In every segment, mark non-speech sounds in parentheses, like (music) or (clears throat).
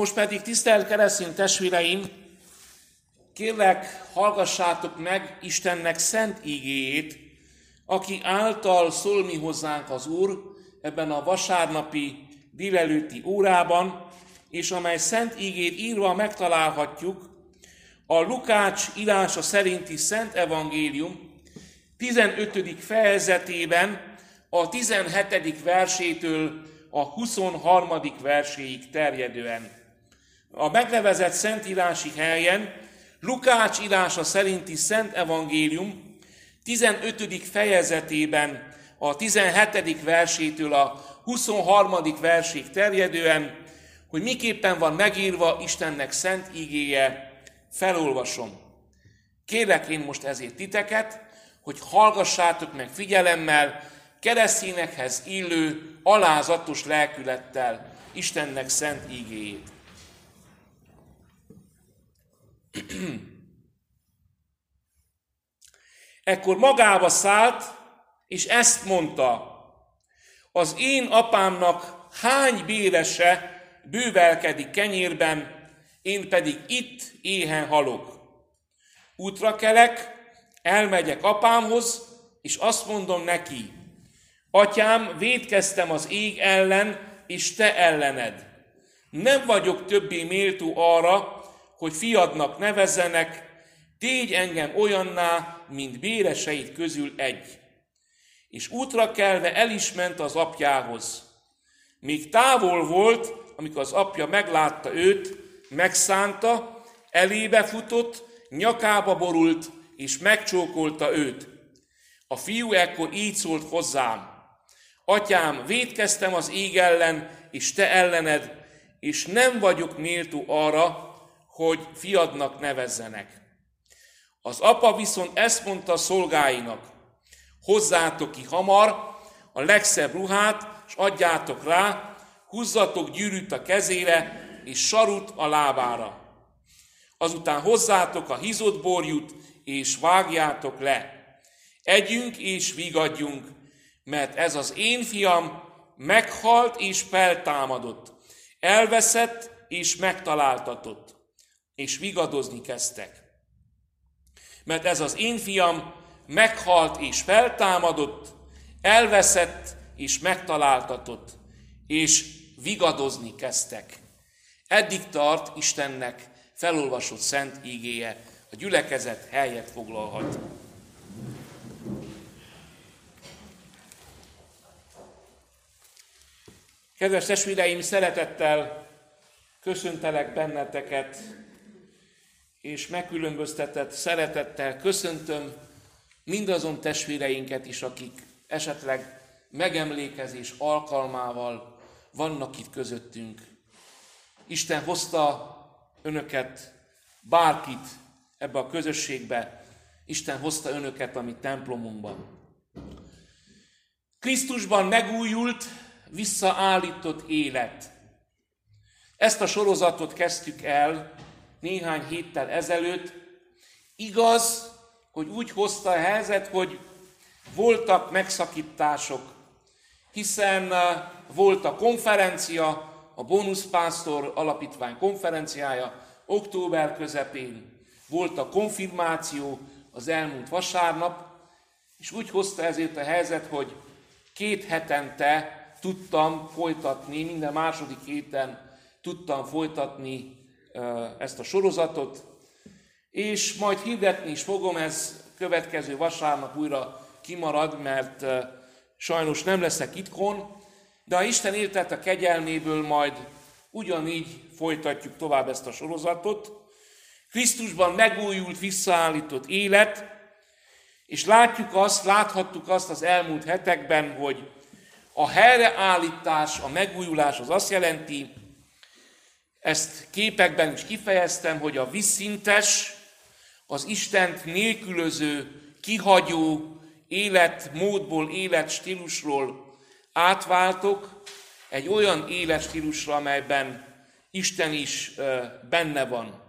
Most pedig, tisztelt keresztény testvéreim, kérlek, hallgassátok meg Istennek szent ígéjét, aki által szól mi hozzánk az Úr ebben a vasárnapi délelőtti órában, és amely szent ígét írva megtalálhatjuk a Lukács írása szerinti Szent Evangélium 15. fejezetében a 17. versétől a 23. verséig terjedően. A megnevezett szentírási helyen Lukács írása szerinti Szent Evangélium 15. fejezetében a 17. versétől a 23. versig terjedően, hogy miképpen van megírva Istennek szent ígéje, felolvasom. Kérlek én most ezért titeket, hogy hallgassátok meg figyelemmel, keresztényekhez illő, alázatos lelkülettel Istennek szent ígéjét. (clears throat) Ekkor magába szállt, és ezt mondta, az én apámnak hány bérese bővelkedik kenyérben, én pedig itt éhen halok. Útra kelek, elmegyek apámhoz, és azt mondom neki, Atyám, védkeztem az ég ellen, és te ellened. Nem vagyok többé méltó arra, hogy fiadnak nevezzenek, tégy engem olyanná, mint béreseid közül egy. És útra kelve el is ment az apjához. Még távol volt, amikor az apja meglátta őt, megszánta, elébe futott, nyakába borult, és megcsókolta őt. A fiú ekkor így szólt hozzám, Atyám, védkeztem az ég ellen, és te ellened, és nem vagyok méltó arra, hogy fiadnak nevezzenek. Az apa viszont ezt mondta szolgáinak, hozzátok ki hamar a legszebb ruhát, és adjátok rá, húzzatok gyűrűt a kezére, és sarut a lábára. Azután hozzátok a hizott borjút, és vágjátok le. Együnk és vigadjunk, mert ez az én fiam meghalt és feltámadott, elveszett és megtaláltatott, és vigadozni kezdtek. Mert ez az én fiam meghalt és feltámadott, elveszett és megtaláltatott, és vigadozni kezdtek. Eddig tart Istennek felolvasott szent ígéje, a gyülekezet helyet foglalhat. Kedves testvéreim, szeretettel köszöntelek benneteket, és megkülönböztetett szeretettel köszöntöm mindazon testvéreinket is, akik esetleg megemlékezés alkalmával vannak itt közöttünk. Isten hozta önöket, bárkit ebbe a közösségbe, Isten hozta önöket a mi templomunkban. Krisztusban megújult, visszaállított élet. Ezt a sorozatot kezdtük el néhány héttel ezelőtt. Igaz, hogy úgy hozta a helyzet, hogy voltak megszakítások, hiszen uh, volt a konferencia, a Bónuszpásztor Alapítvány konferenciája október közepén, volt a konfirmáció az elmúlt vasárnap, és úgy hozta ezért a helyzet, hogy két hetente tudtam folytatni, minden második héten tudtam folytatni ezt a sorozatot, és majd hirdetni is fogom, ez következő vasárnap újra kimarad, mert sajnos nem leszek itthon, de a Isten éltett a kegyelméből majd ugyanígy folytatjuk tovább ezt a sorozatot. Krisztusban megújult, visszaállított élet, és látjuk azt, láthattuk azt az elmúlt hetekben, hogy a helyreállítás, a megújulás az azt jelenti, ezt képekben is kifejeztem, hogy a visszintes, az Istent nélkülöző, kihagyó életmódból, életstílusról átváltok egy olyan életstílusra, amelyben Isten is benne van.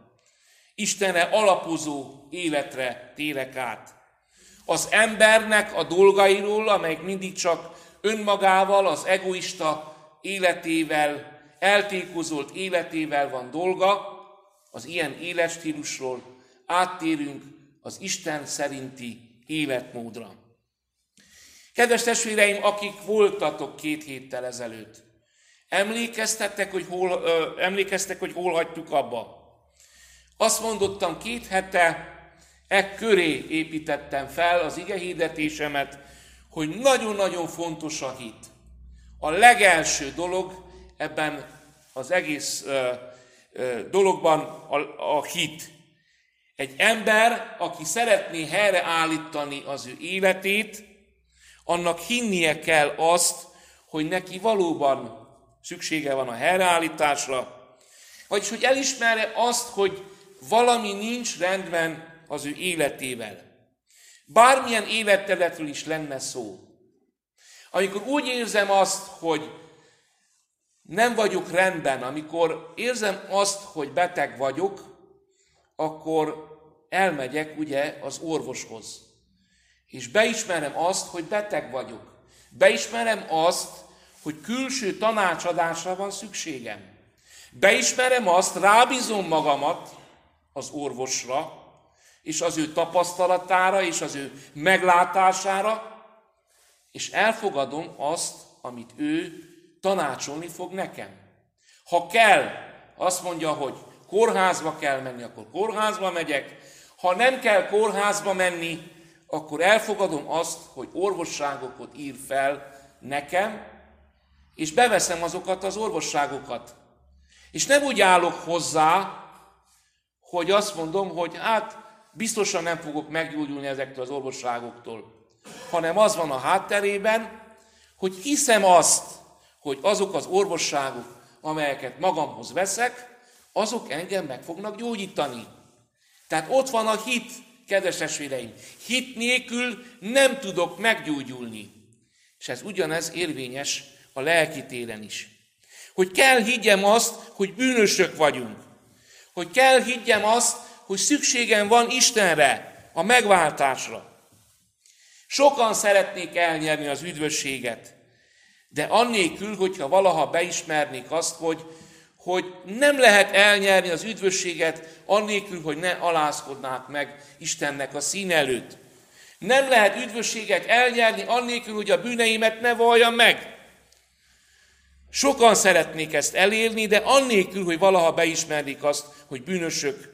Istenre alapozó életre térek át. Az embernek a dolgairól, amelyek mindig csak önmagával, az egoista életével eltékozolt életével van dolga, az ilyen életstílusról áttérünk az Isten szerinti életmódra. Kedves testvéreim, akik voltatok két héttel ezelőtt, emlékeztettek, hogy hol, ö, emlékeztek, hogy hol hagytuk abba? Azt mondottam két hete, e köré építettem fel az ige hirdetésemet, hogy nagyon-nagyon fontos a hit. A legelső dolog ebben az egész ö, dologban a, a hit. Egy ember, aki szeretné helyreállítani az ő életét, annak hinnie kell azt, hogy neki valóban szüksége van a helyreállításra, vagyis hogy elismerje azt, hogy valami nincs rendben az ő életével. Bármilyen életterületről is lenne szó. Amikor úgy érzem azt, hogy nem vagyok rendben, amikor érzem azt, hogy beteg vagyok, akkor elmegyek ugye az orvoshoz. És beismerem azt, hogy beteg vagyok. Beismerem azt, hogy külső tanácsadásra van szükségem. Beismerem azt, rábízom magamat az orvosra, és az ő tapasztalatára, és az ő meglátására, és elfogadom azt, amit ő tanácsolni fog nekem. Ha kell, azt mondja, hogy kórházba kell menni, akkor kórházba megyek. Ha nem kell kórházba menni, akkor elfogadom azt, hogy orvosságokat ír fel nekem, és beveszem azokat az orvosságokat. És nem úgy állok hozzá, hogy azt mondom, hogy hát biztosan nem fogok meggyógyulni ezektől az orvosságoktól, hanem az van a hátterében, hogy hiszem azt, hogy azok az orvosságok, amelyeket magamhoz veszek, azok engem meg fognak gyógyítani. Tehát ott van a hit, kedves testvéreim. Hit nélkül nem tudok meggyógyulni. És ez ugyanez érvényes a lelki téren is. Hogy kell higgyem azt, hogy bűnösök vagyunk. Hogy kell higgyem azt, hogy szükségem van Istenre, a megváltásra. Sokan szeretnék elnyerni az üdvösséget, de annélkül, hogyha valaha beismernék azt, hogy, hogy nem lehet elnyerni az üdvösséget, annélkül, hogy ne alázkodnák meg Istennek a szín előtt. Nem lehet üdvösséget elnyerni, annélkül, hogy a bűneimet ne valljam meg. Sokan szeretnék ezt elérni, de annélkül, hogy valaha beismernék azt, hogy bűnösök.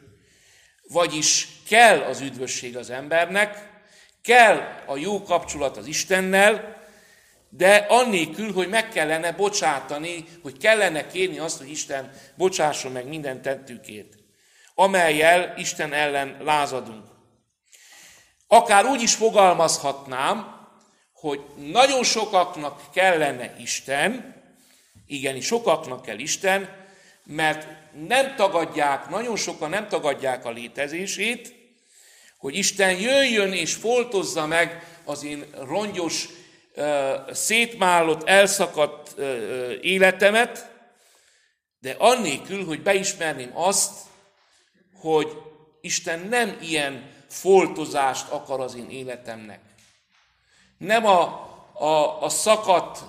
Vagyis kell az üdvösség az embernek, kell a jó kapcsolat az Istennel, de annélkül, hogy meg kellene bocsátani, hogy kellene kérni azt, hogy Isten bocsásson meg minden tettükét, amelyel Isten ellen lázadunk. Akár úgy is fogalmazhatnám, hogy nagyon sokaknak kellene Isten, igenis sokaknak kell Isten, mert nem tagadják, nagyon sokan nem tagadják a létezését, hogy Isten jöjjön és foltozza meg az én rongyos szétmálott, elszakadt életemet, de annélkül, hogy beismerném azt, hogy Isten nem ilyen foltozást akar az én életemnek. Nem a, a, a szakadt,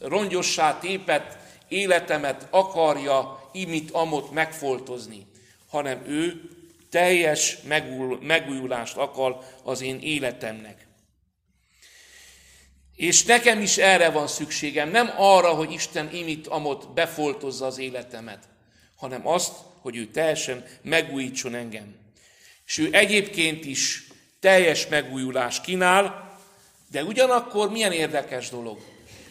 rongyossá tépet életemet akarja imit amot megfoltozni, hanem ő teljes megújulást akar az én életemnek. És nekem is erre van szükségem, nem arra, hogy Isten imit amot befoltozza az életemet, hanem azt, hogy ő teljesen megújítson engem. És ő egyébként is teljes megújulás kínál, de ugyanakkor milyen érdekes dolog.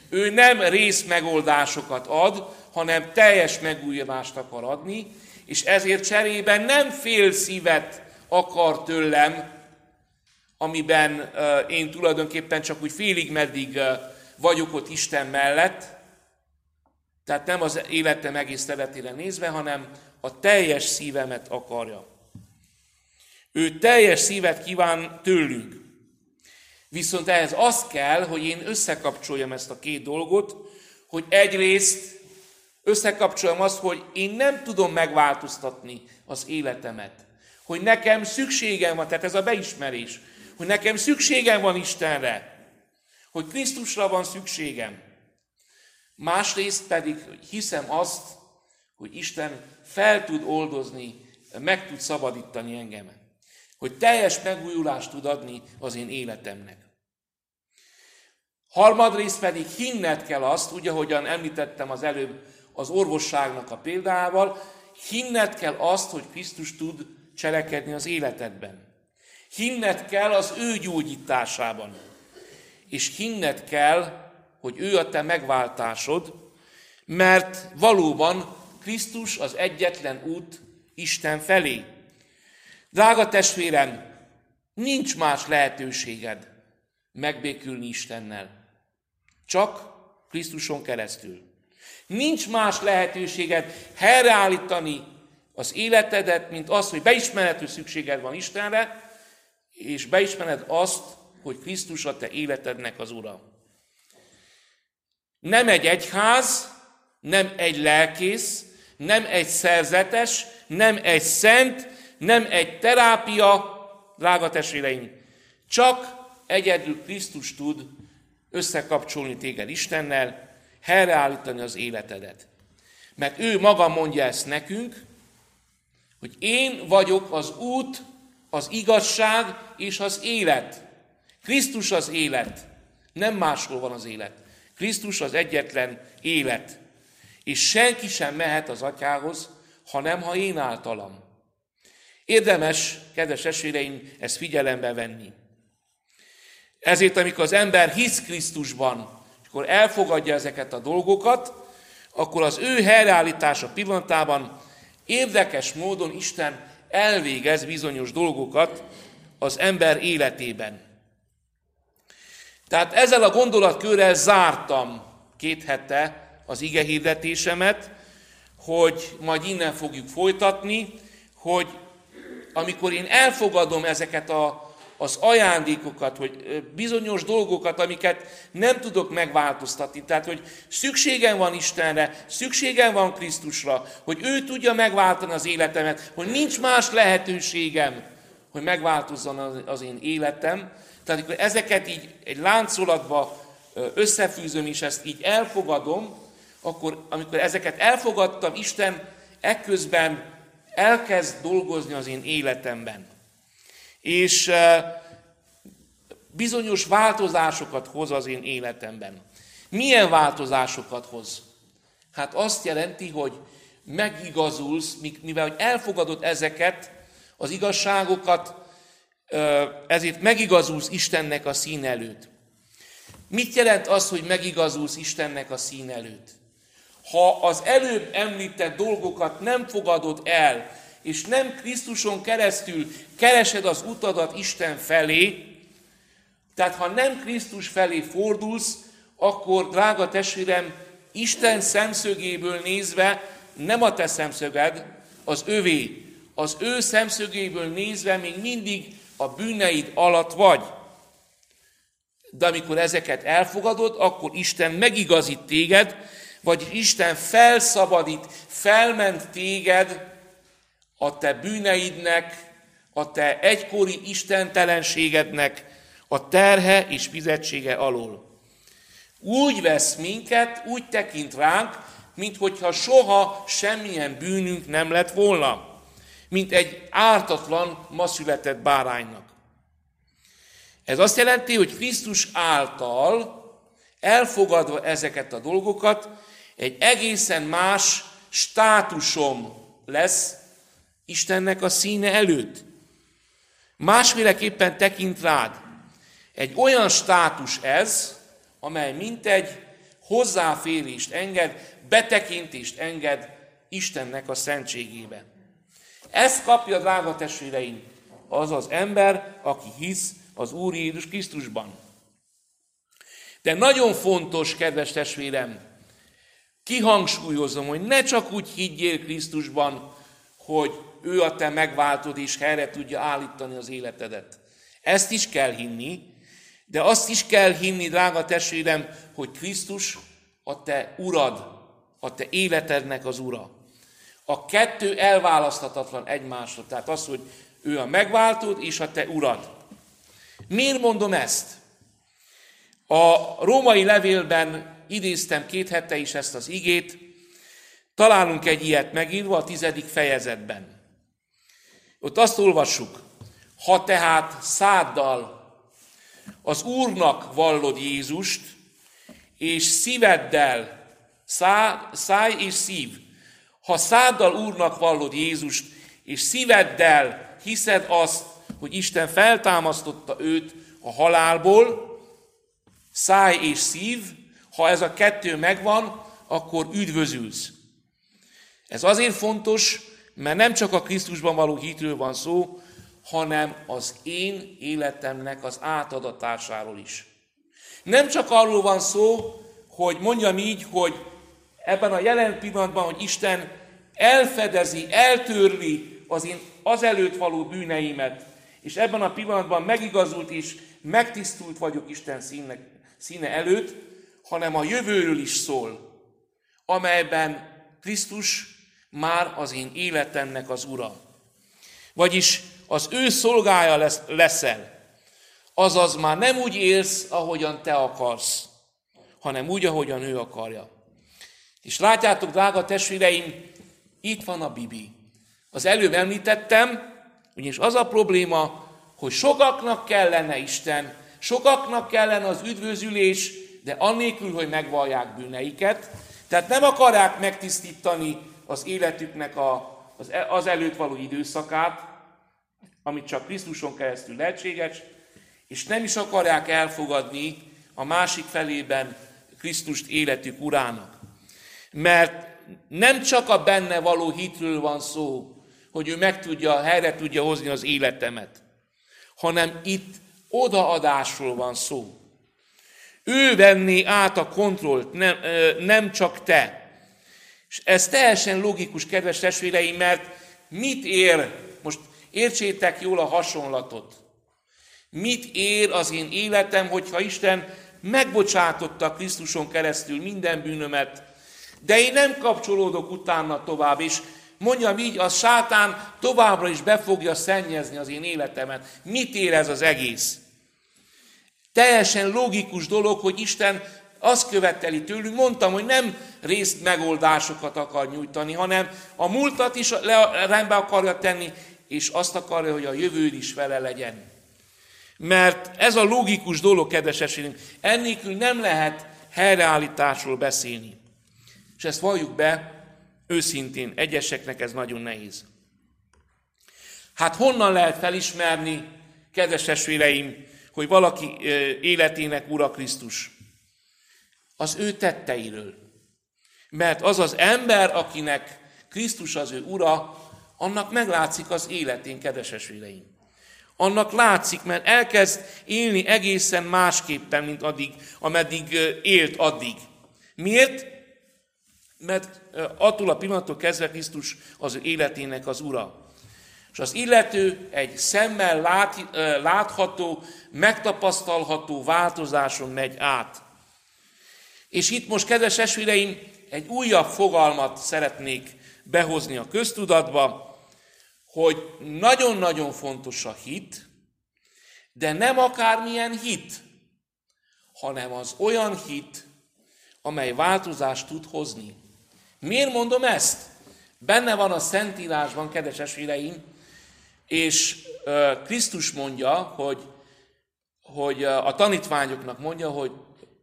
Ő nem rész megoldásokat ad, hanem teljes megújulást akar adni, és ezért cserében nem fél szívet akar tőlem, amiben én tulajdonképpen csak úgy félig meddig vagyok ott Isten mellett, tehát nem az életem egész területére nézve, hanem a teljes szívemet akarja. Ő teljes szívet kíván tőlünk. Viszont ehhez az kell, hogy én összekapcsoljam ezt a két dolgot, hogy egyrészt összekapcsoljam azt, hogy én nem tudom megváltoztatni az életemet. Hogy nekem szükségem van, tehát ez a beismerés, hogy nekem szükségem van Istenre, hogy Krisztusra van szükségem. Másrészt pedig hiszem azt, hogy Isten fel tud oldozni, meg tud szabadítani engem. Hogy teljes megújulást tud adni az én életemnek. Harmadrészt pedig hinned kell azt, ugye, ahogyan említettem az előbb az orvosságnak a példával, hinned kell azt, hogy Krisztus tud cselekedni az életedben. Hinned kell az ő gyógyításában. És hinned kell, hogy ő a te megváltásod, mert valóban Krisztus az egyetlen út Isten felé. Drága testvérem, nincs más lehetőséged megbékülni Istennel. Csak Krisztuson keresztül. Nincs más lehetőséged helyreállítani az életedet, mint az, hogy beismered, hogy szükséged van Istenre, és beismered azt, hogy Krisztus a te életednek az Ura. Nem egy egyház, nem egy lelkész, nem egy szerzetes, nem egy szent, nem egy terápia, drága testvéreim, csak egyedül Krisztus tud összekapcsolni téged Istennel, helyreállítani az életedet. Mert ő maga mondja ezt nekünk, hogy én vagyok az út, az igazság és az élet. Krisztus az élet. Nem máshol van az élet. Krisztus az egyetlen élet. És senki sem mehet az atyához, hanem ha én általam. Érdemes, kedves eséreim, ezt figyelembe venni. Ezért, amikor az ember hisz Krisztusban, és akkor elfogadja ezeket a dolgokat, akkor az ő helyreállítása pillanatában érdekes módon Isten elvégez bizonyos dolgokat az ember életében. Tehát ezzel a gondolatkörrel zártam két hete az ige hirdetésemet, hogy majd innen fogjuk folytatni, hogy amikor én elfogadom ezeket a az ajándékokat, hogy bizonyos dolgokat, amiket nem tudok megváltoztatni. Tehát, hogy szükségem van Istenre, szükségem van Krisztusra, hogy ő tudja megváltani az életemet, hogy nincs más lehetőségem, hogy megváltozzon az én életem. Tehát, amikor ezeket így egy láncolatba összefűzöm, és ezt így elfogadom, akkor amikor ezeket elfogadtam, Isten ekközben elkezd dolgozni az én életemben és bizonyos változásokat hoz az én életemben. Milyen változásokat hoz? Hát azt jelenti, hogy megigazulsz, mivel hogy elfogadod ezeket, az igazságokat, ezért megigazulsz Istennek a szín előtt. Mit jelent az, hogy megigazulsz Istennek a szín előtt? Ha az előbb említett dolgokat nem fogadod el, és nem Krisztuson keresztül keresed az utadat Isten felé, tehát ha nem Krisztus felé fordulsz, akkor, drága testvérem, Isten szemszögéből nézve nem a te szemszöged, az övé. Az ő szemszögéből nézve még mindig a bűneid alatt vagy. De amikor ezeket elfogadod, akkor Isten megigazít téged, vagy Isten felszabadít, felment téged a te bűneidnek, a te egykori istentelenségednek a terhe és fizetsége alól. Úgy vesz minket, úgy tekint ránk, mint hogyha soha semmilyen bűnünk nem lett volna, mint egy ártatlan, ma született báránynak. Ez azt jelenti, hogy Krisztus által elfogadva ezeket a dolgokat, egy egészen más státusom lesz Istennek a színe előtt. Másféleképpen tekint rád. Egy olyan státus ez, amely mintegy hozzáférést enged, betekintést enged Istennek a szentségébe. Ezt kapja, drága testvéreim, az az ember, aki hisz az Úr Jézus Krisztusban. De nagyon fontos, kedves testvérem, kihangsúlyozom, hogy ne csak úgy higgyél Krisztusban, hogy ő a te megváltod, és helyre tudja állítani az életedet. Ezt is kell hinni, de azt is kell hinni, drága testvérem, hogy Krisztus a te urad, a te életednek az ura. A kettő elválaszthatatlan egymásra. Tehát az, hogy ő a megváltód és a te urad. Miért mondom ezt? A római levélben idéztem két hete is ezt az igét, találunk egy ilyet megírva a tizedik fejezetben. Ott azt olvassuk, ha tehát száddal az Úrnak vallod Jézust, és szíveddel, szá, száj és szív, ha száddal Úrnak vallod Jézust, és szíveddel hiszed azt, hogy Isten feltámasztotta őt a halálból, száj és szív, ha ez a kettő megvan, akkor üdvözülsz. Ez azért fontos, mert nem csak a Krisztusban való hitről van szó, hanem az én életemnek az átadatásáról is. Nem csak arról van szó, hogy mondjam így, hogy ebben a jelen pillanatban, hogy Isten elfedezi, eltörli az én azelőtt való bűneimet, és ebben a pillanatban megigazult és megtisztult vagyok Isten színe, színe előtt, hanem a jövőről is szól, amelyben Krisztus már az én életemnek az ura. Vagyis az ő szolgája lesz, leszel. Azaz már nem úgy élsz, ahogyan te akarsz, hanem úgy, ahogyan ő akarja. És látjátok, drága testvéreim, itt van a Bibi. Az előbb említettem, ugyanis az a probléma, hogy sokaknak kellene Isten, sokaknak kellene az üdvözülés, de annélkül, hogy megvallják bűneiket. Tehát nem akarják megtisztítani az életüknek a, az, az előtt való időszakát, amit csak Krisztuson keresztül lehetséges, és nem is akarják elfogadni a másik felében Krisztust életük urának. Mert nem csak a benne való hitről van szó, hogy ő meg tudja, helyre tudja hozni az életemet, hanem itt odaadásról van szó. Ő venné át a kontrollt, nem, nem csak te. És ez teljesen logikus, kedves testvéreim, mert mit ér, most értsétek jól a hasonlatot, mit ér az én életem, hogyha Isten megbocsátotta Krisztuson keresztül minden bűnömet, de én nem kapcsolódok utána tovább, és mondjam így, a sátán továbbra is be fogja szennyezni az én életemet. Mit ér ez az egész? Teljesen logikus dolog, hogy Isten azt követeli tőlünk, mondtam, hogy nem részt megoldásokat akar nyújtani, hanem a múltat is rendbe akarja tenni, és azt akarja, hogy a jövő is vele legyen. Mert ez a logikus dolog, kedves esélyünk, ennélkül nem lehet helyreállításról beszélni. És ezt valljuk be, őszintén, egyeseknek ez nagyon nehéz. Hát honnan lehet felismerni, kedves testvéreim, hogy valaki életének Ura Krisztus? Az ő tetteiről. Mert az az ember, akinek Krisztus az ő Ura, annak meglátszik az életén, kedves testvéreim. Annak látszik, mert elkezd élni egészen másképpen, mint addig, ameddig élt addig. Miért? Mert attól a pillanattól kezdve Krisztus az ő életének az ura. És az illető egy szemmel lát, látható, megtapasztalható változáson megy át. És itt most, kedves esvéreim, egy újabb fogalmat szeretnék behozni a köztudatba, hogy nagyon-nagyon fontos a hit, de nem akármilyen hit, hanem az olyan hit, amely változást tud hozni. Miért mondom ezt? Benne van a Szentírásban, kedves esvéreim, és Krisztus mondja, hogy, hogy a tanítványoknak mondja, hogy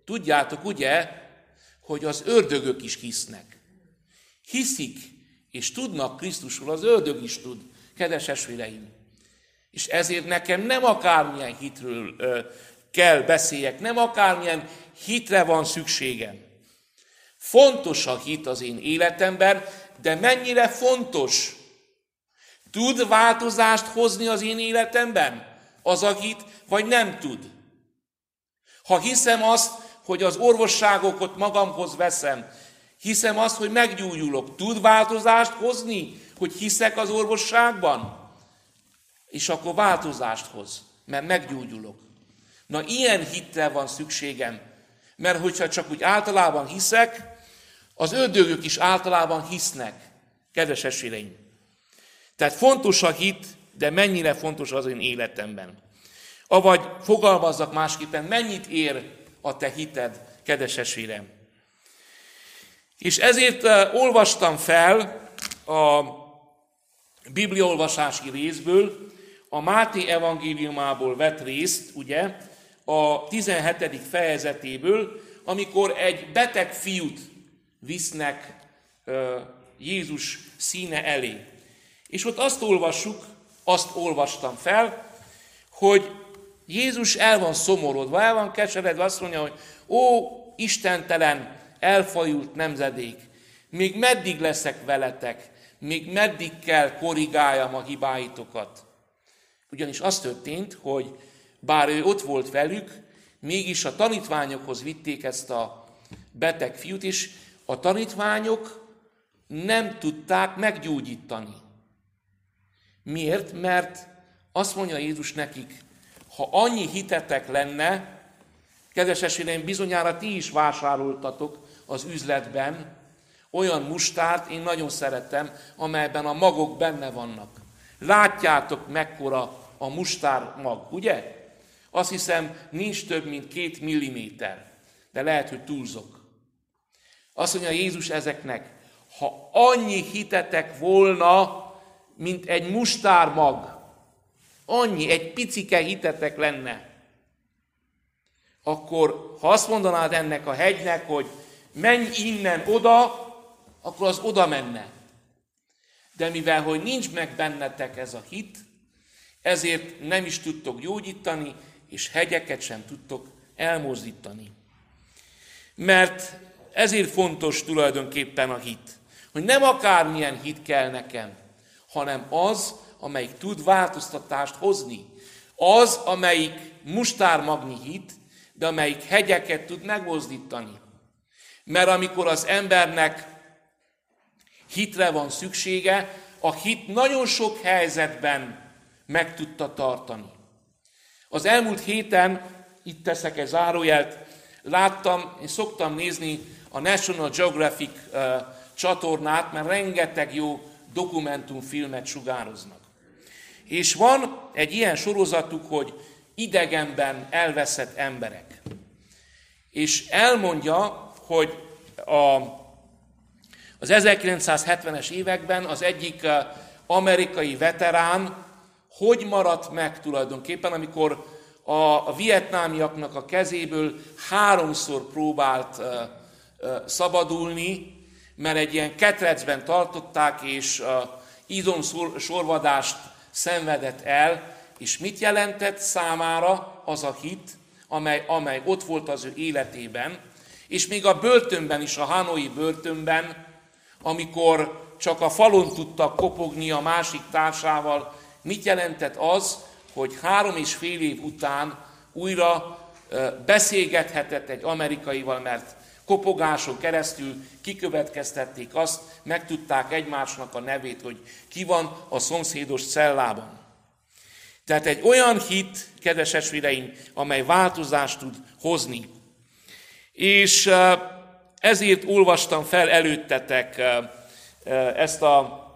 tudjátok ugye, hogy az ördögök is hisznek. Hiszik, és tudnak Krisztusról, az ördög is tud, kedves esvéreim. És ezért nekem nem akármilyen hitről ö, kell beszéljek, nem akármilyen hitre van szükségem. Fontos a hit az én életemben, de mennyire fontos? Tud változást hozni az én életemben? Az a hit, vagy nem tud? Ha hiszem azt, hogy az orvosságokat magamhoz veszem, hiszem azt, hogy meggyújulok, tud változást hozni, hogy hiszek az orvosságban? És akkor változást hoz, mert meggyógyulok. Na ilyen hitre van szükségem, mert hogyha csak úgy általában hiszek, az ördögök is általában hisznek, kedves esélyeim. Tehát fontos a hit, de mennyire fontos az én életemben. Avagy fogalmazzak másképpen, mennyit ér a te hited, esélem. És ezért olvastam fel a bibliaolvasási részből, a Máté evangéliumából vett részt, ugye, a 17. fejezetéből, amikor egy beteg fiút visznek Jézus színe elé. És ott azt olvassuk, azt olvastam fel, hogy Jézus el van szomorodva, el van keseredve, azt mondja, hogy ó, istentelen, elfajult nemzedék, még meddig leszek veletek, még meddig kell korrigáljam a hibáitokat. Ugyanis az történt, hogy bár ő ott volt velük, mégis a tanítványokhoz vitték ezt a beteg fiút, és a tanítványok nem tudták meggyógyítani. Miért? Mert azt mondja Jézus nekik, ha annyi hitetek lenne, kedves esélyem, bizonyára ti is vásároltatok az üzletben olyan mustárt, én nagyon szeretem, amelyben a magok benne vannak. Látjátok, mekkora a mustár mag, ugye? Azt hiszem, nincs több, mint két milliméter, de lehet, hogy túlzok. Azt mondja Jézus ezeknek, ha annyi hitetek volna, mint egy mustármag, annyi, egy picike hitetek lenne, akkor ha azt mondanád ennek a hegynek, hogy menj innen oda, akkor az oda menne. De mivel, hogy nincs meg bennetek ez a hit, ezért nem is tudtok gyógyítani, és hegyeket sem tudtok elmozdítani. Mert ezért fontos tulajdonképpen a hit, hogy nem akármilyen hit kell nekem, hanem az, amelyik tud változtatást hozni. Az, amelyik mustármagni hit, de amelyik hegyeket tud megmozdítani. Mert amikor az embernek hitre van szüksége, a hit nagyon sok helyzetben meg tudta tartani. Az elmúlt héten, itt teszek egy zárójelt, láttam, én szoktam nézni a National Geographic uh, csatornát, mert rengeteg jó dokumentumfilmet sugároznak. És van egy ilyen sorozatuk, hogy idegenben elveszett emberek. És elmondja, hogy a, az 1970-es években az egyik amerikai veterán hogy maradt meg tulajdonképpen, amikor a, vietnámiaknak a kezéből háromszor próbált uh, uh, szabadulni, mert egy ilyen ketrecben tartották, és uh, izom sorvadást szenvedett el, és mit jelentett számára az a hit, amely, amely ott volt az ő életében, és még a börtönben is, a Hanoi börtönben, amikor csak a falon tudtak kopogni a másik társával, mit jelentett az, hogy három és fél év után újra beszélgethetett egy amerikaival, mert kopogáson keresztül kikövetkeztették azt, megtudták egymásnak a nevét, hogy ki van a szomszédos cellában. Tehát egy olyan hit, kedves esvéreim, amely változást tud hozni. És ezért olvastam fel előttetek ezt a,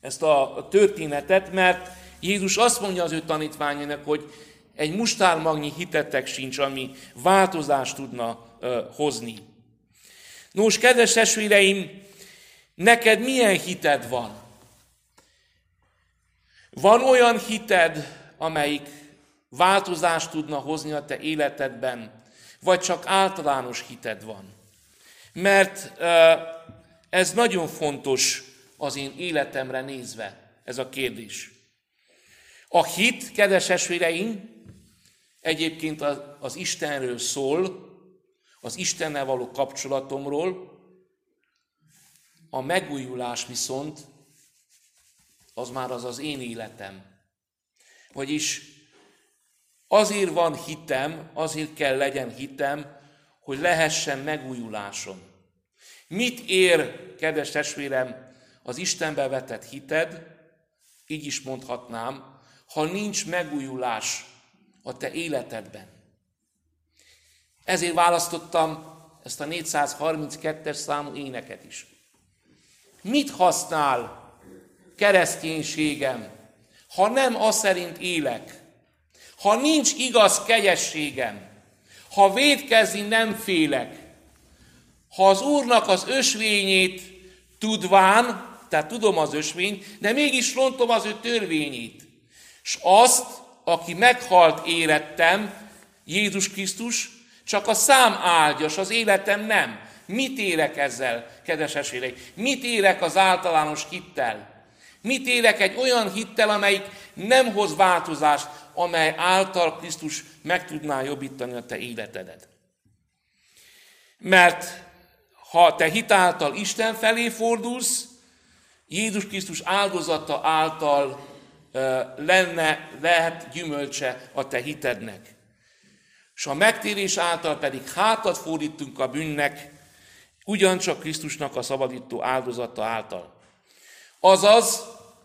ezt a történetet, mert Jézus azt mondja az ő tanítványának, hogy egy mustármagnyi hitetek sincs, ami változást tudna hozni. Nos, kedves testvéreim, neked milyen hited van? Van olyan hited, amelyik változást tudna hozni a te életedben, vagy csak általános hited van? Mert ez nagyon fontos az én életemre nézve, ez a kérdés. A hit, kedves esvéreim, egyébként az, Istenről szól, az Istennel való kapcsolatomról, a megújulás viszont az már az az én életem. Vagyis azért van hitem, azért kell legyen hitem, hogy lehessen megújulásom. Mit ér, kedves testvérem, az Istenbe vetett hited, így is mondhatnám, ha nincs megújulás a te életedben. Ezért választottam ezt a 432-es számú éneket is. Mit használ kereszténységem, ha nem az szerint élek, ha nincs igaz kegyességem, ha védkezni nem félek, Ha az Úrnak az ösvényét tudván, tehát tudom az ösvényt, de mégis rontom az ő törvényét. És azt, aki meghalt érettem, Jézus Krisztus, csak a szám áldjas, az életem nem. Mit érek ezzel, kedves esélyeim? Mit érek az általános hittel? Mit érek egy olyan hittel, amelyik nem hoz változást, amely által Krisztus meg tudná jobbítani a te életedet? Mert ha te hitáltal Isten felé fordulsz, Jézus Krisztus áldozata által lenne, lehet gyümölcse a te hitednek. És a megtérés által pedig hátat fordítunk a bűnnek, ugyancsak Krisztusnak a szabadító áldozata által. Azaz,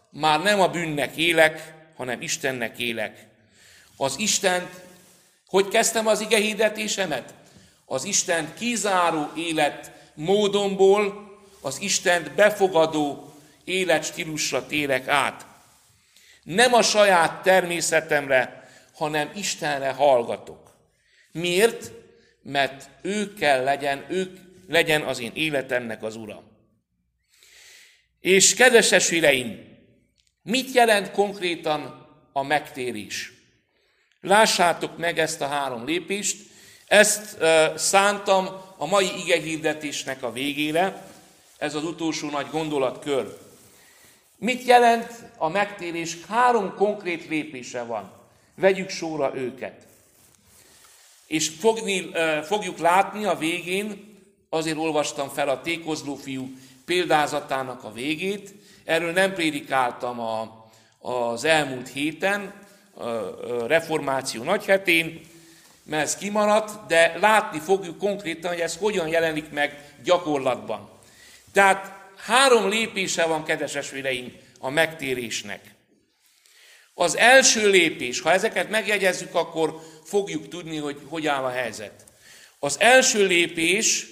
már nem a bűnnek élek, hanem Istennek élek. Az Isten, hogy kezdtem az ige hirdetésemet? Az Isten kizáró élet módomból az Istent befogadó életstílusra térek át. Nem a saját természetemre, hanem Istenre hallgatok. Miért? Mert ő kell legyen, ők legyen az én életemnek az Ura. És kedves esvéreim, mit jelent konkrétan a megtérés? Lássátok meg ezt a három lépést, ezt szántam a mai igehirdetésnek a végére, ez az utolsó nagy gondolatkör. Mit jelent a megtérés? Három konkrét lépése van. Vegyük sorra őket. És fogni, fogjuk látni a végén, azért olvastam fel a tékozló fiú példázatának a végét, erről nem prédikáltam a, az elmúlt héten, a reformáció nagyhetén, mert ez kimaradt, de látni fogjuk konkrétan, hogy ez hogyan jelenik meg gyakorlatban. Tehát három lépése van, kedves esvéreim, a megtérésnek. Az első lépés, ha ezeket megjegyezzük, akkor fogjuk tudni, hogy hogy áll a helyzet. Az első lépés,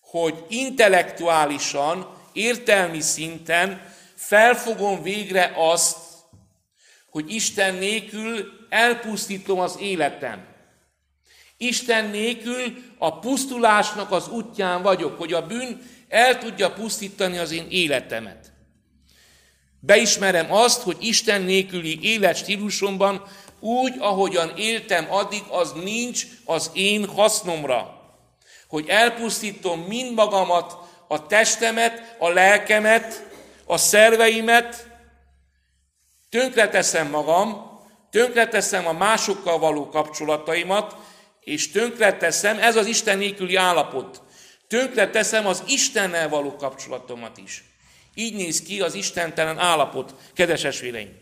hogy intellektuálisan, értelmi szinten felfogom végre azt, hogy Isten nélkül elpusztítom az életem. Isten nélkül a pusztulásnak az útján vagyok, hogy a bűn el tudja pusztítani az én életemet. Beismerem azt, hogy Isten nélküli életstílusomban úgy, ahogyan éltem addig, az nincs az én hasznomra. Hogy elpusztítom mind magamat, a testemet, a lelkemet, a szerveimet, tönkreteszem magam, tönkreteszem a másokkal való kapcsolataimat, és tönkreteszem, ez az Isten nélküli állapot, tönkreteszem az Istennel való kapcsolatomat is. Így néz ki az istentelen állapot, kedves esvéreim.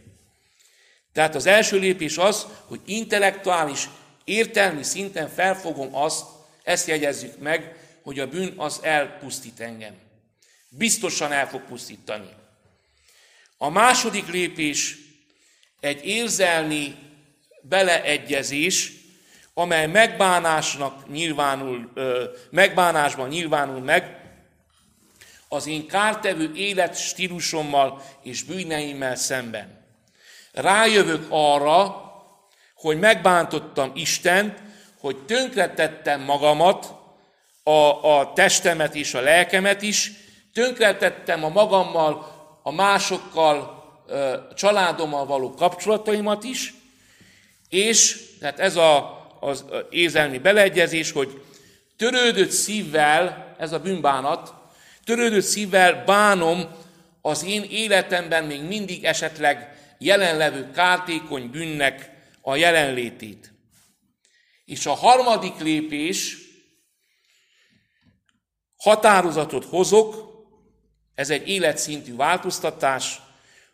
Tehát az első lépés az, hogy intellektuális, értelmi szinten felfogom azt, ezt jegyezzük meg, hogy a bűn az elpusztít engem. Biztosan el fog pusztítani. A második lépés egy érzelmi beleegyezés, amely megbánásnak nyilvánul, megbánásban nyilvánul meg, az én kártevő életstílusommal és bűneimmel szemben. Rájövök arra, hogy megbántottam Istent, hogy tönkretettem magamat, a, a testemet és a lelkemet is, tönkretettem a magammal, a másokkal, a családommal való kapcsolataimat is, és tehát ez a, az ézelmi beleegyezés, hogy törődött szívvel, ez a bűnbánat, Törődő szívvel bánom az én életemben még mindig esetleg jelenlevő kártékony bűnnek a jelenlétét. És a harmadik lépés, határozatot hozok, ez egy életszintű változtatás,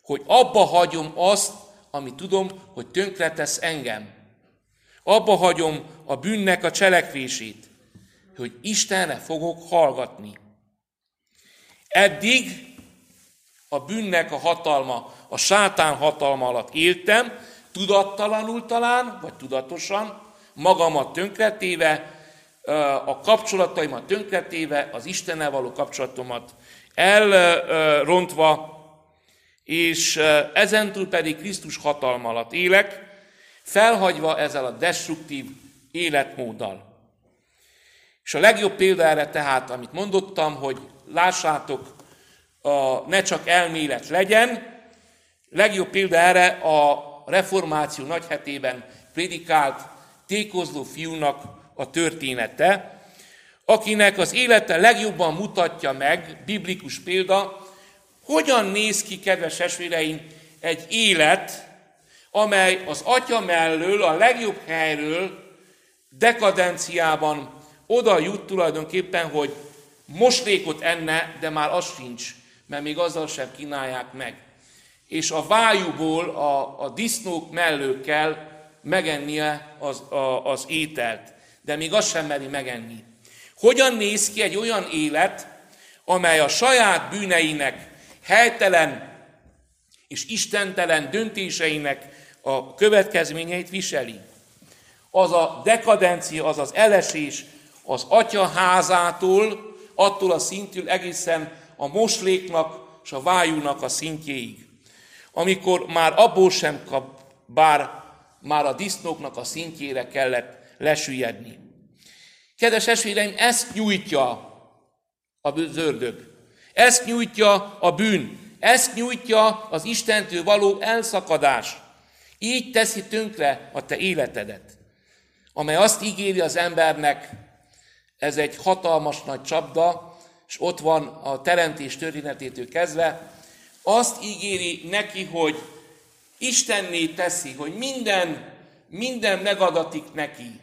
hogy abba hagyom azt, ami tudom, hogy tönkretesz engem. Abba hagyom a bűnnek a cselekvését, hogy Istenre fogok hallgatni. Eddig a bűnnek a hatalma, a sátán hatalma alatt éltem, tudattalanul talán, vagy tudatosan, magamat tönkretéve, a kapcsolataimat tönkretéve, az Istennel való kapcsolatomat elrontva, és ezentúl pedig Krisztus hatalma alatt élek, felhagyva ezzel a destruktív életmóddal. És a legjobb példa erre tehát, amit mondottam, hogy lássátok, a, ne csak elmélet legyen, legjobb példa erre a reformáció nagyhetében prédikált tékozló fiúnak a története, akinek az élete legjobban mutatja meg, biblikus példa, hogyan néz ki, kedves esvéreim, egy élet, amely az atya mellől, a legjobb helyről, dekadenciában oda jut tulajdonképpen, hogy moslékot enne, de már az sincs, mert még azzal sem kínálják meg. És a vájúból a, a disznók mellől kell megennie az, a, az ételt, de még azt sem meri megenni. Hogyan néz ki egy olyan élet, amely a saját bűneinek helytelen és istentelen döntéseinek a következményeit viseli? Az a dekadencia, az az elesés az atya házától, attól a szintül egészen a mosléknak és a vájúnak a szintjéig. Amikor már abból sem kap, bár már a disznóknak a szintjére kellett lesüllyedni. Kedves esvéreim, ezt nyújtja a zördög. Ezt nyújtja a bűn. Ezt nyújtja az Istentől való elszakadás. Így teszi tönkre a te életedet, amely azt ígéri az embernek, ez egy hatalmas nagy csapda, és ott van a teremtés történetétől kezdve, azt ígéri neki, hogy Istenné teszi, hogy minden, minden megadatik neki.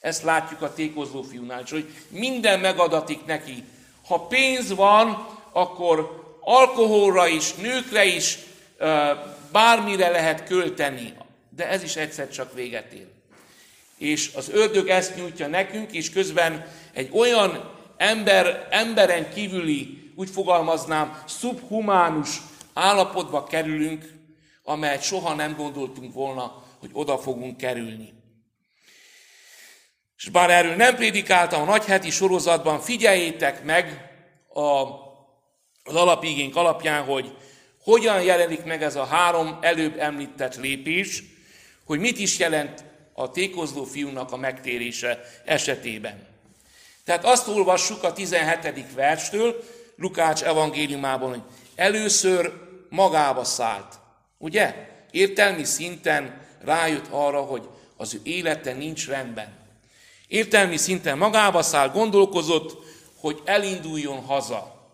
Ezt látjuk a tékozló fiúnál is, hogy minden megadatik neki. Ha pénz van, akkor alkoholra is, nőkre is, bármire lehet költeni. De ez is egyszer csak véget ér. És az ördög ezt nyújtja nekünk, és közben egy olyan ember, emberen kívüli, úgy fogalmaznám, szubhumánus állapotba kerülünk, amelyet soha nem gondoltunk volna, hogy oda fogunk kerülni. És bár erről nem prédikáltam a nagyheti sorozatban, figyeljétek meg a, az alapigénk alapján, hogy hogyan jelenik meg ez a három előbb említett lépés, hogy mit is jelent a tékozló fiúnak a megtérése esetében. Tehát azt olvassuk a 17. verstől, Lukács evangéliumában, hogy először magába szállt. Ugye? Értelmi szinten rájött arra, hogy az ő élete nincs rendben. Értelmi szinten magába száll, gondolkozott, hogy elinduljon haza.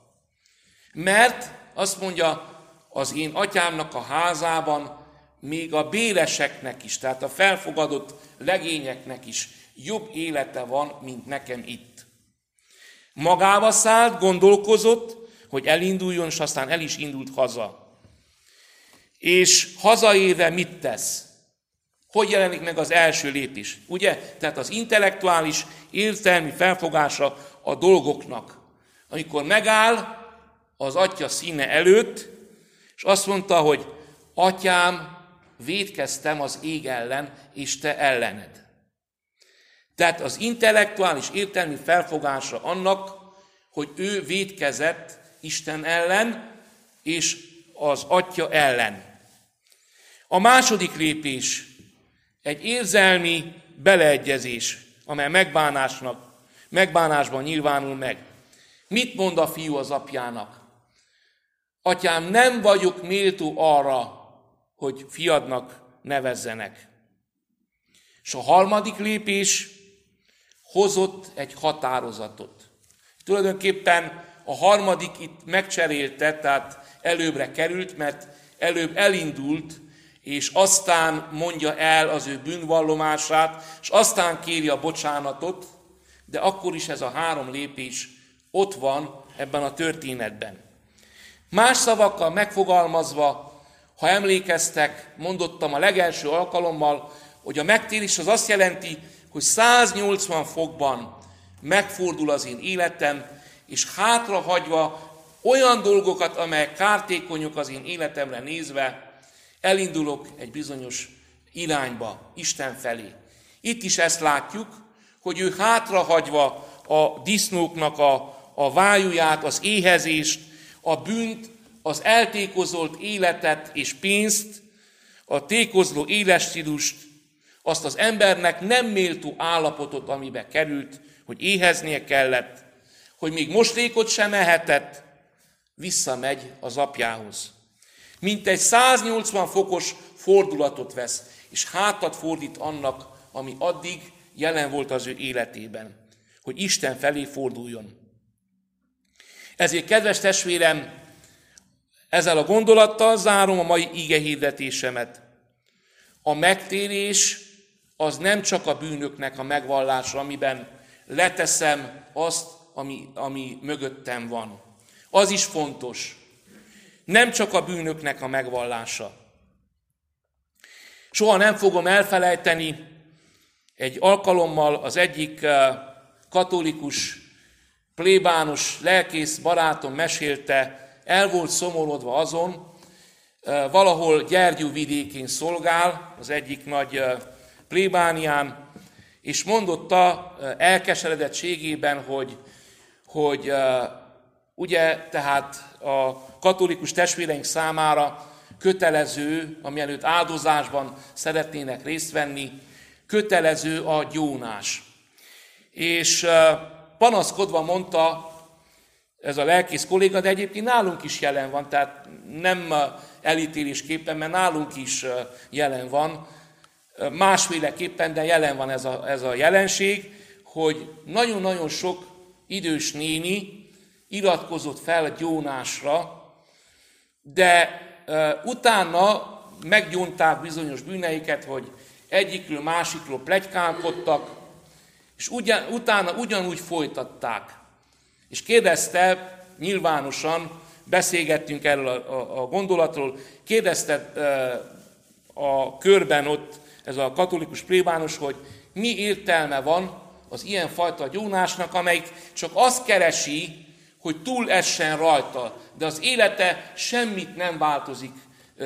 Mert azt mondja, az én atyámnak a házában még a béleseknek is, tehát a felfogadott legényeknek is jobb élete van, mint nekem itt. Magába szállt, gondolkozott, hogy elinduljon, és aztán el is indult haza. És hazaéve mit tesz? Hogy jelenik meg az első lépés? Ugye? Tehát az intellektuális, értelmi felfogása a dolgoknak. Amikor megáll az atya színe előtt, és azt mondta, hogy atyám, védkeztem az ég ellen, és te ellened. Tehát az intellektuális értelmi felfogása annak, hogy ő védkezett Isten ellen, és az atya ellen. A második lépés egy érzelmi beleegyezés, amely megbánásnak, megbánásban nyilvánul meg. Mit mond a fiú az apjának? Atyám, nem vagyok méltó arra, hogy fiadnak nevezzenek. És a harmadik lépés hozott egy határozatot. Tulajdonképpen a harmadik itt megcserélte, tehát előbbre került, mert előbb elindult, és aztán mondja el az ő bűnvallomását, és aztán kéri a bocsánatot, de akkor is ez a három lépés ott van ebben a történetben. Más szavakkal megfogalmazva, ha emlékeztek, mondottam a legelső alkalommal, hogy a megtérés az azt jelenti, hogy 180 fokban megfordul az én életem, és hátrahagyva olyan dolgokat, amelyek kártékonyok az én életemre nézve, elindulok egy bizonyos irányba, Isten felé. Itt is ezt látjuk, hogy ő hátrahagyva a disznóknak a, a vájúját, az éhezést, a bűnt, az eltékozolt életet és pénzt, a tékozló élesstílust, azt az embernek nem méltó állapotot, amibe került, hogy éheznie kellett, hogy még moslékot sem ehetett, visszamegy az apjához. Mint egy 180 fokos fordulatot vesz, és hátat fordít annak, ami addig jelen volt az ő életében, hogy Isten felé forduljon. Ezért, kedves testvérem, ezzel a gondolattal zárom a mai ige hirdetésemet. A megtérés az nem csak a bűnöknek a megvallása, amiben leteszem azt, ami, ami mögöttem van. Az is fontos. Nem csak a bűnöknek a megvallása. Soha nem fogom elfelejteni, egy alkalommal az egyik eh, katolikus plébános lelkész barátom mesélte, el volt szomorodva azon, valahol Gyergyú vidékén szolgál, az egyik nagy plébánián, és mondotta elkeseredettségében, hogy, hogy ugye tehát a katolikus testvéreink számára kötelező, ami előtt áldozásban szeretnének részt venni, kötelező a gyónás. És panaszkodva mondta ez a lelkész kolléga, de egyébként nálunk is jelen van, tehát nem elítélésképpen, mert nálunk is jelen van, másféleképpen, de jelen van ez a, ez a jelenség, hogy nagyon-nagyon sok idős néni iratkozott fel a gyónásra, de utána meggyónták bizonyos bűneiket, hogy egyikről másikról plegykálkodtak, és ugyan, utána ugyanúgy folytatták. És kérdezte nyilvánosan, beszélgettünk erről a, a, a gondolatról, kérdezte a körben ott ez a katolikus plébános, hogy mi értelme van az ilyenfajta gyónásnak, amelyik csak azt keresi, hogy túl essen rajta, de az élete semmit nem változik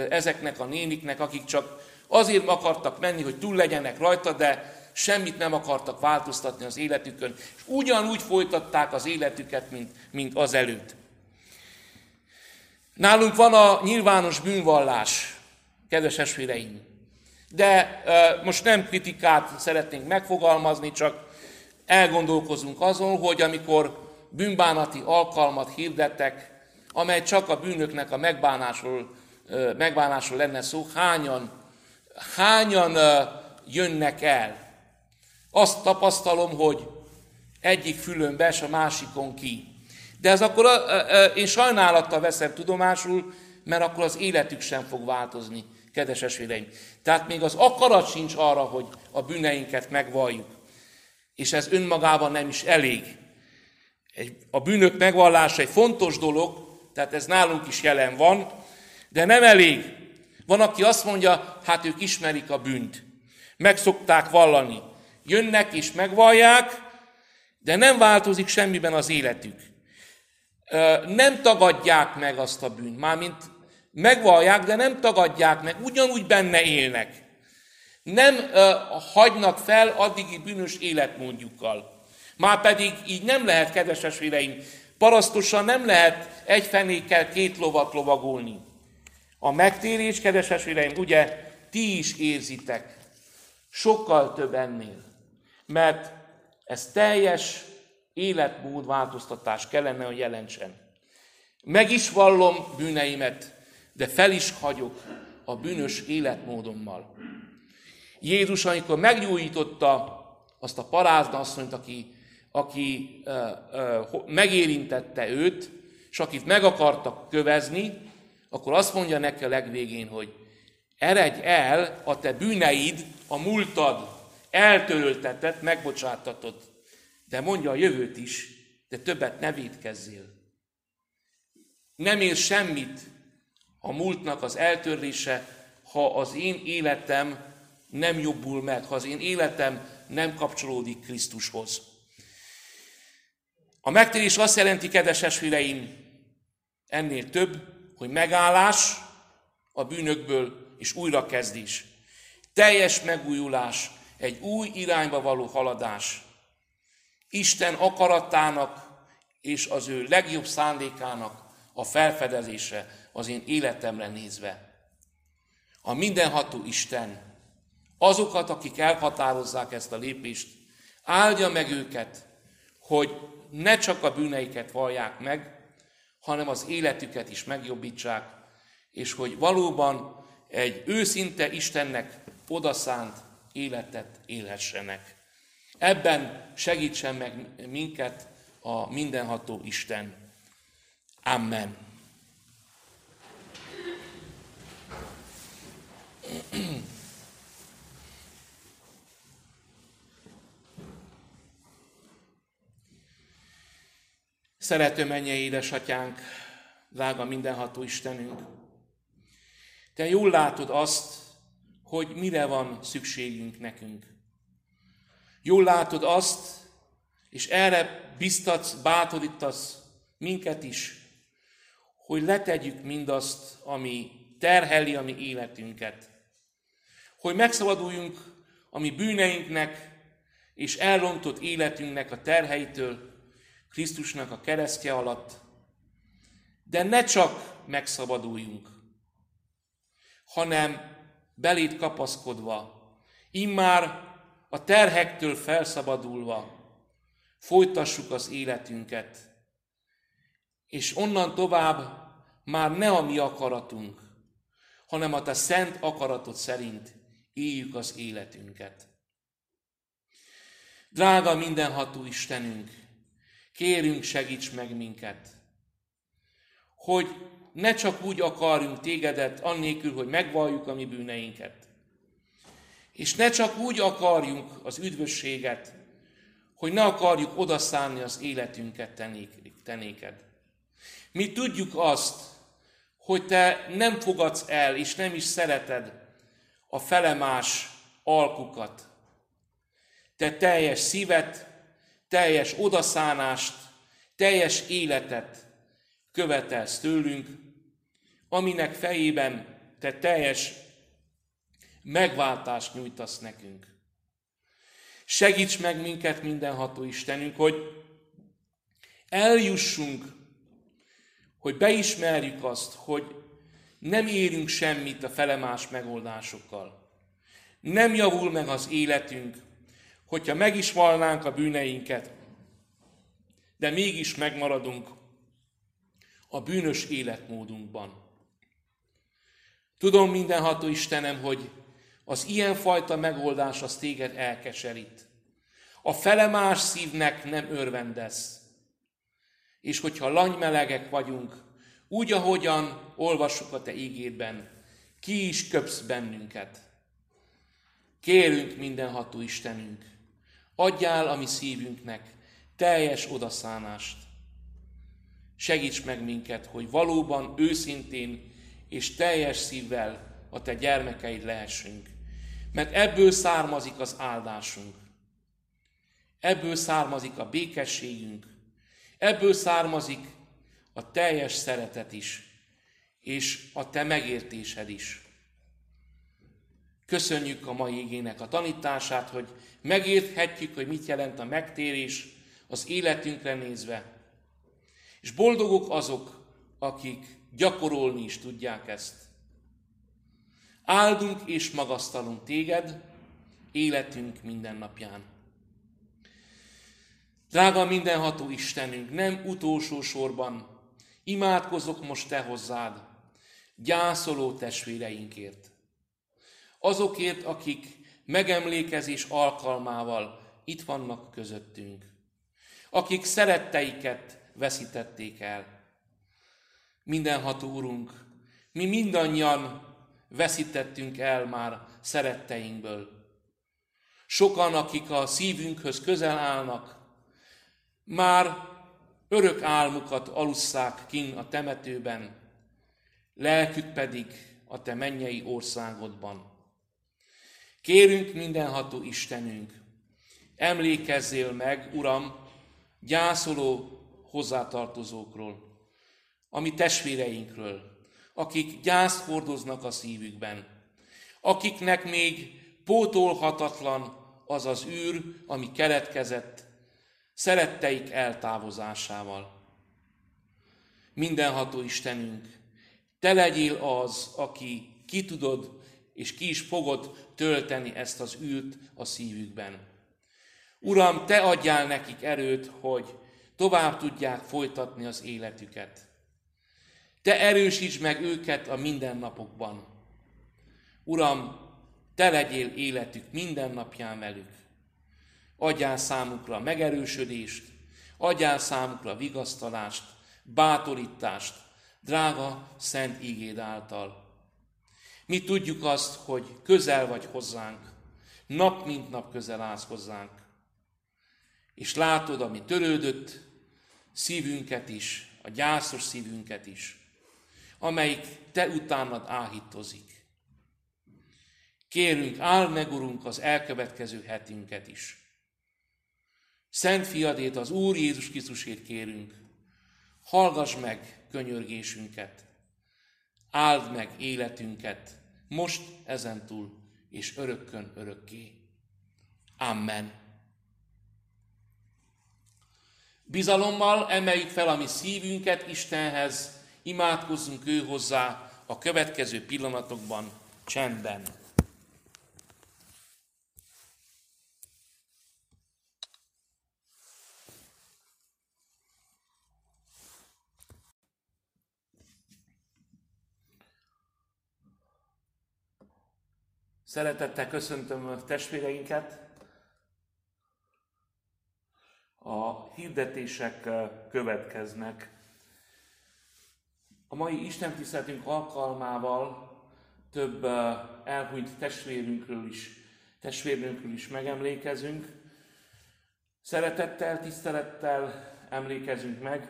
ezeknek a néniknek, akik csak azért akartak menni, hogy túl legyenek rajta, de semmit nem akartak változtatni az életükön, és ugyanúgy folytatták az életüket, mint, mint az előtt. Nálunk van a nyilvános bűnvallás, kedves esvéreim. De e, most nem kritikát szeretnénk megfogalmazni, csak elgondolkozunk azon, hogy amikor bűnbánati alkalmat hirdetek, amely csak a bűnöknek a megbánásról, megbánásról lenne szó, hányan, hányan jönnek el. Azt tapasztalom, hogy egyik fülön be, a másikon ki. De ez akkor én sajnálattal veszem tudomásul, mert akkor az életük sem fog változni, kedves esvéreim. Tehát még az akarat sincs arra, hogy a bűneinket megvalljuk. És ez önmagában nem is elég. Egy, a bűnök megvallása egy fontos dolog, tehát ez nálunk is jelen van, de nem elég. Van, aki azt mondja, hát ők ismerik a bűnt. Meg szokták vallani. Jönnek és megvallják, de nem változik semmiben az életük. Nem tagadják meg azt a bűnt. Mármint megvallják, de nem tagadják meg, ugyanúgy benne élnek. Nem hagynak fel addigi bűnös életmódjukkal. Már pedig így nem lehet, kedves esvéreim, parasztosan nem lehet egy fenékkel két lovat lovagolni. A megtérés, kedves esvéreim, ugye ti is érzitek, sokkal több ennél. Mert ez teljes életmód változtatás kellene, hogy jelentsen. Meg is vallom bűneimet, de fel is hagyok a bűnös életmódommal. Jézus, amikor meggyújtotta azt a parázna asszonyt, aki aki megérintette őt, és akit meg akartak kövezni, akkor azt mondja neki a legvégén, hogy eredj el, a te bűneid, a múltad eltöröltetett, megbocsátatott. De mondja a jövőt is, de többet ne védkezzél. Nem ér semmit a múltnak az eltörlése, ha az én életem nem jobbul meg, ha az én életem nem kapcsolódik Krisztushoz. A megtérés azt jelenti, kedves esvéreim, ennél több, hogy megállás a bűnökből és újrakezdés. Teljes megújulás, egy új irányba való haladás. Isten akaratának és az ő legjobb szándékának a felfedezése az én életemre nézve. A mindenható Isten azokat, akik elhatározzák ezt a lépést, áldja meg őket, hogy ne csak a bűneiket vallják meg, hanem az életüket is megjobbítsák, és hogy valóban egy őszinte Istennek odaszánt életet élhessenek. Ebben segítsen meg minket a mindenható Isten. Amen. Szerető mennyei édesatyánk, drága mindenható Istenünk, Te jól látod azt, hogy mire van szükségünk nekünk. Jól látod azt, és erre biztatsz, bátorítasz minket is, hogy letegyük mindazt, ami terheli a mi életünket. Hogy megszabaduljunk a mi bűneinknek és elrontott életünknek a terheitől Krisztusnak a keresztje alatt, de ne csak megszabaduljunk, hanem belét kapaszkodva, immár a terhektől felszabadulva folytassuk az életünket, és onnan tovább már ne a mi akaratunk, hanem a te szent akaratod szerint éljük az életünket. Drága mindenható Istenünk, kérünk segíts meg minket, hogy ne csak úgy akarjunk tégedet, annélkül, hogy megvalljuk a mi bűneinket. És ne csak úgy akarjunk az üdvösséget, hogy ne akarjuk odaszánni az életünket tenéked. Mi tudjuk azt, hogy te nem fogadsz el, és nem is szereted a felemás alkukat. Te teljes szívet, teljes odaszánást, teljes életet követelsz tőlünk, aminek fejében te teljes megváltást nyújtasz nekünk. Segíts meg minket, mindenható Istenünk, hogy eljussunk, hogy beismerjük azt, hogy nem érünk semmit a felemás megoldásokkal. Nem javul meg az életünk, hogyha meg is valnánk a bűneinket, de mégis megmaradunk a bűnös életmódunkban. Tudom mindenható Istenem, hogy az ilyenfajta megoldás az téged elkeserít. A felemás szívnek nem örvendesz. És hogyha lanymelegek vagyunk, úgy, ahogyan olvassuk a te ígédben, ki is köpsz bennünket. Kérünk mindenható Istenünk, adjál a mi szívünknek teljes odaszánást. Segíts meg minket, hogy valóban őszintén és teljes szívvel a te gyermekeid lehessünk. Mert ebből származik az áldásunk. Ebből származik a békességünk. Ebből származik a teljes szeretet is, és a te megértésed is. Köszönjük a mai igének a tanítását, hogy megérthetjük, hogy mit jelent a megtérés az életünkre nézve. És boldogok azok, akik gyakorolni is tudják ezt. Áldunk és magasztalunk téged életünk mindennapján. Drága mindenható Istenünk, nem utolsó sorban imádkozok most Te hozzád, gyászoló testvéreinkért. Azokért, akik megemlékezés alkalmával itt vannak közöttünk. Akik szeretteiket veszítették el. Mindenható Úrunk, mi mindannyian veszítettünk el már szeretteinkből. Sokan, akik a szívünkhöz közel állnak, már örök álmukat alusszák kin a temetőben, lelkük pedig a te mennyei országodban. Kérünk mindenható Istenünk, emlékezzél meg, Uram, gyászoló hozzátartozókról, a mi testvéreinkről, akik gyászt hordoznak a szívükben, akiknek még pótolhatatlan az az űr, ami keletkezett szeretteik eltávozásával. Mindenható Istenünk, Te legyél az, aki ki tudod és ki is fogod tölteni ezt az ült a szívükben. Uram, Te adjál nekik erőt, hogy tovább tudják folytatni az életüket. Te erősíts meg őket a mindennapokban. Uram, Te legyél életük minden napján velük. Adjál számukra megerősödést, adjál számukra vigasztalást, bátorítást, drága szent ígéd által. Mi tudjuk azt, hogy közel vagy hozzánk, nap mint nap közel állsz hozzánk. És látod, ami törődött, szívünket is, a gyászos szívünket is, amelyik te utánad áhítozik. Kérünk, áld meg, Urunk, az elkövetkező hetünket is. Szent fiadét, az Úr Jézus Krisztusét kérünk, hallgass meg könyörgésünket, áld meg életünket, most ezentúl és örökkön örökké. Amen. Bizalommal emeljük fel a mi szívünket Istenhez, imádkozzunk ő hozzá a következő pillanatokban csendben. Szeretettel köszöntöm a testvéreinket. A hirdetések következnek. A mai Isten tiszteletünk alkalmával több elhunyt testvérünkről is, testvérünkről is megemlékezünk. Szeretettel, tisztelettel emlékezünk meg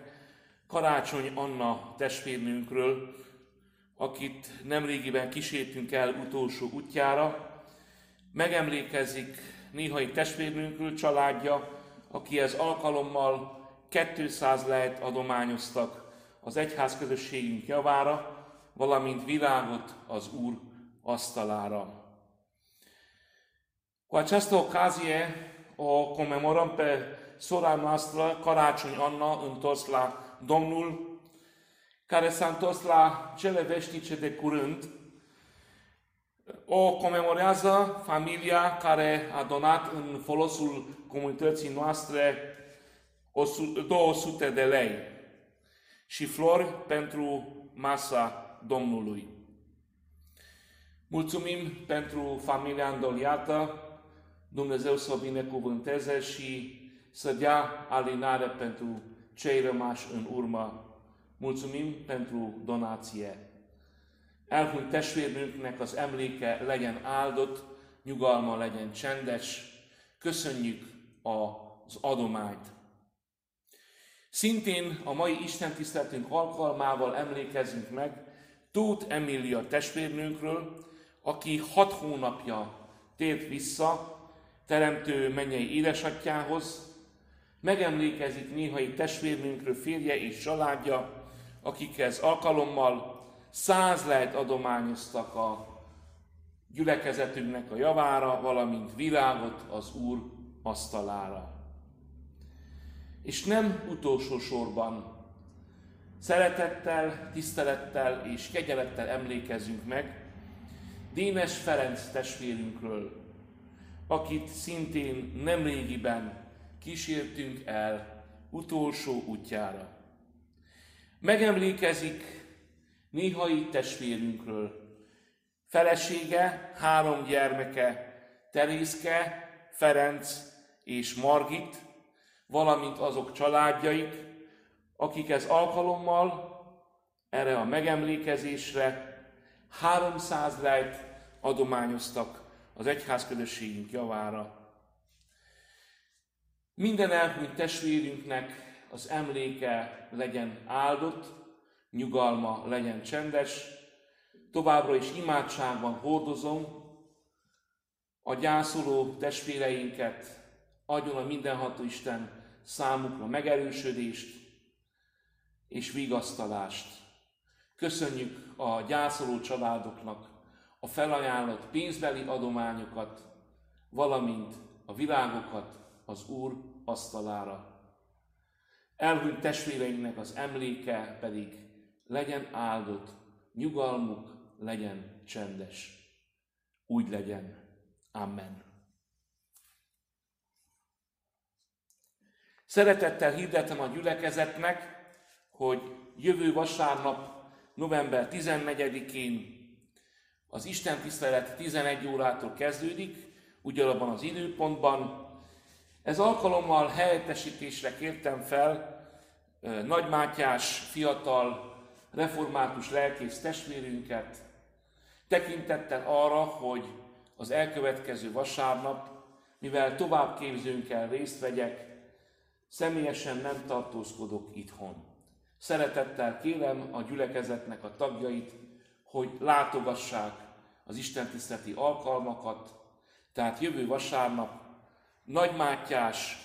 Karácsony Anna testvérnőnkről, akit nemrégiben kísértünk el utolsó útjára, megemlékezik néhai testvérnőnkről családja, akihez alkalommal 200 lehet adományoztak az egyház közösségünk javára, valamint virágot az Úr asztalára. Cu această ocazie o comemorăm pe sora noastră, Caraciuni Anna, întors la Domnul, care s-a întors la cele veșnice de curând, o comemorează familia care a donat în folosul comunității noastre 200 de lei și flori pentru masa Domnului. Mulțumim pentru familia îndoliată, Dumnezeu să o binecuvânteze și să dea alinare pentru cei rămași în urmă Mulțumim pentru donácie. Elhunyt testvérnőnknek az emléke legyen áldott, nyugalma legyen csendes. Köszönjük az adományt. Szintén a mai Isten tiszteletünk alkalmával emlékezünk meg Tóth Emília testvérnőnkről, aki hat hónapja tért vissza teremtő mennyei édesatjához, megemlékezik néhai testvérnőnkről férje és családja, akikhez alkalommal száz lehet adományoztak a gyülekezetünknek a javára, valamint virágot az Úr asztalára. És nem utolsó sorban szeretettel, tisztelettel és kegyelettel emlékezünk meg Dénes Ferenc testvérünkről, akit szintén nemrégiben kísértünk el utolsó útjára. Megemlékezik néhai testvérünkről. Felesége, három gyermeke, Terészke, Ferenc és Margit, valamint azok családjaik, akik ez alkalommal erre a megemlékezésre 300 lejt adományoztak az egyházközösségünk javára. Minden elhunyt testvérünknek az emléke legyen áldott, nyugalma legyen csendes, továbbra is imádságban hordozom a gyászoló testvéreinket, adjon a mindenható Isten számukra megerősödést és vigasztalást. Köszönjük a gyászoló családoknak a felajánlott pénzbeli adományokat, valamint a világokat az Úr asztalára. Elhunyt testvéreinknek az emléke pedig legyen áldott, nyugalmuk legyen csendes. úgy legyen. Amen. Szeretettel hirdetem a gyülekezetnek, hogy jövő vasárnap, november 14-én az Isten tisztelet 11 órától kezdődik, ugyanabban az időpontban. Ez alkalommal helyettesítésre kértem fel Nagy Mátyás fiatal református lelkész testvérünket, tekintettel arra, hogy az elkövetkező vasárnap, mivel továbbképzőnkkel részt vegyek, személyesen nem tartózkodok itthon. Szeretettel kérem a gyülekezetnek a tagjait, hogy látogassák az Isten tiszteleti alkalmakat, tehát jövő vasárnap Nagy Mátyás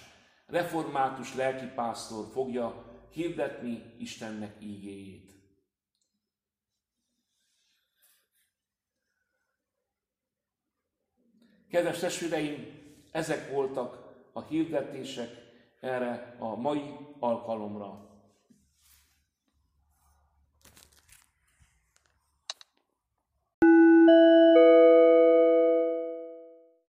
református lelkipásztor fogja hirdetni Istennek ígéjét. Kedves testvéreim, ezek voltak a hirdetések erre a mai alkalomra.